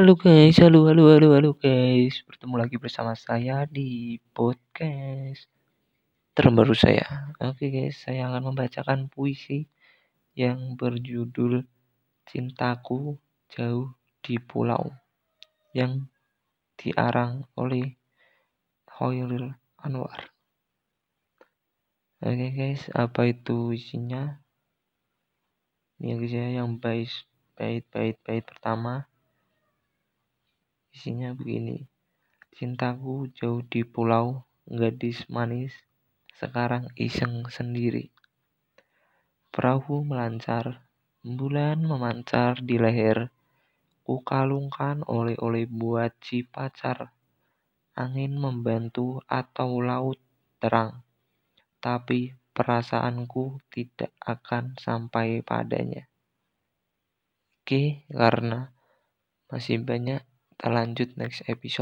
Halo guys, halo, halo, halo, halo guys. Bertemu lagi bersama saya di podcast terbaru saya. Oke guys, saya akan membacakan puisi yang berjudul Cintaku Jauh di Pulau yang diarang oleh Hoiril Anwar. Oke guys, apa itu isinya? Ini guys ya yang bait bait bait bait pertama Isinya begini. Cintaku jauh di pulau, gadis manis, sekarang iseng sendiri. Perahu melancar, bulan memancar di leher, kukalungkan oleh-oleh buat si pacar. Angin membantu atau laut terang, tapi perasaanku tidak akan sampai padanya. Oke, karena masih banyak kita lanjut next episode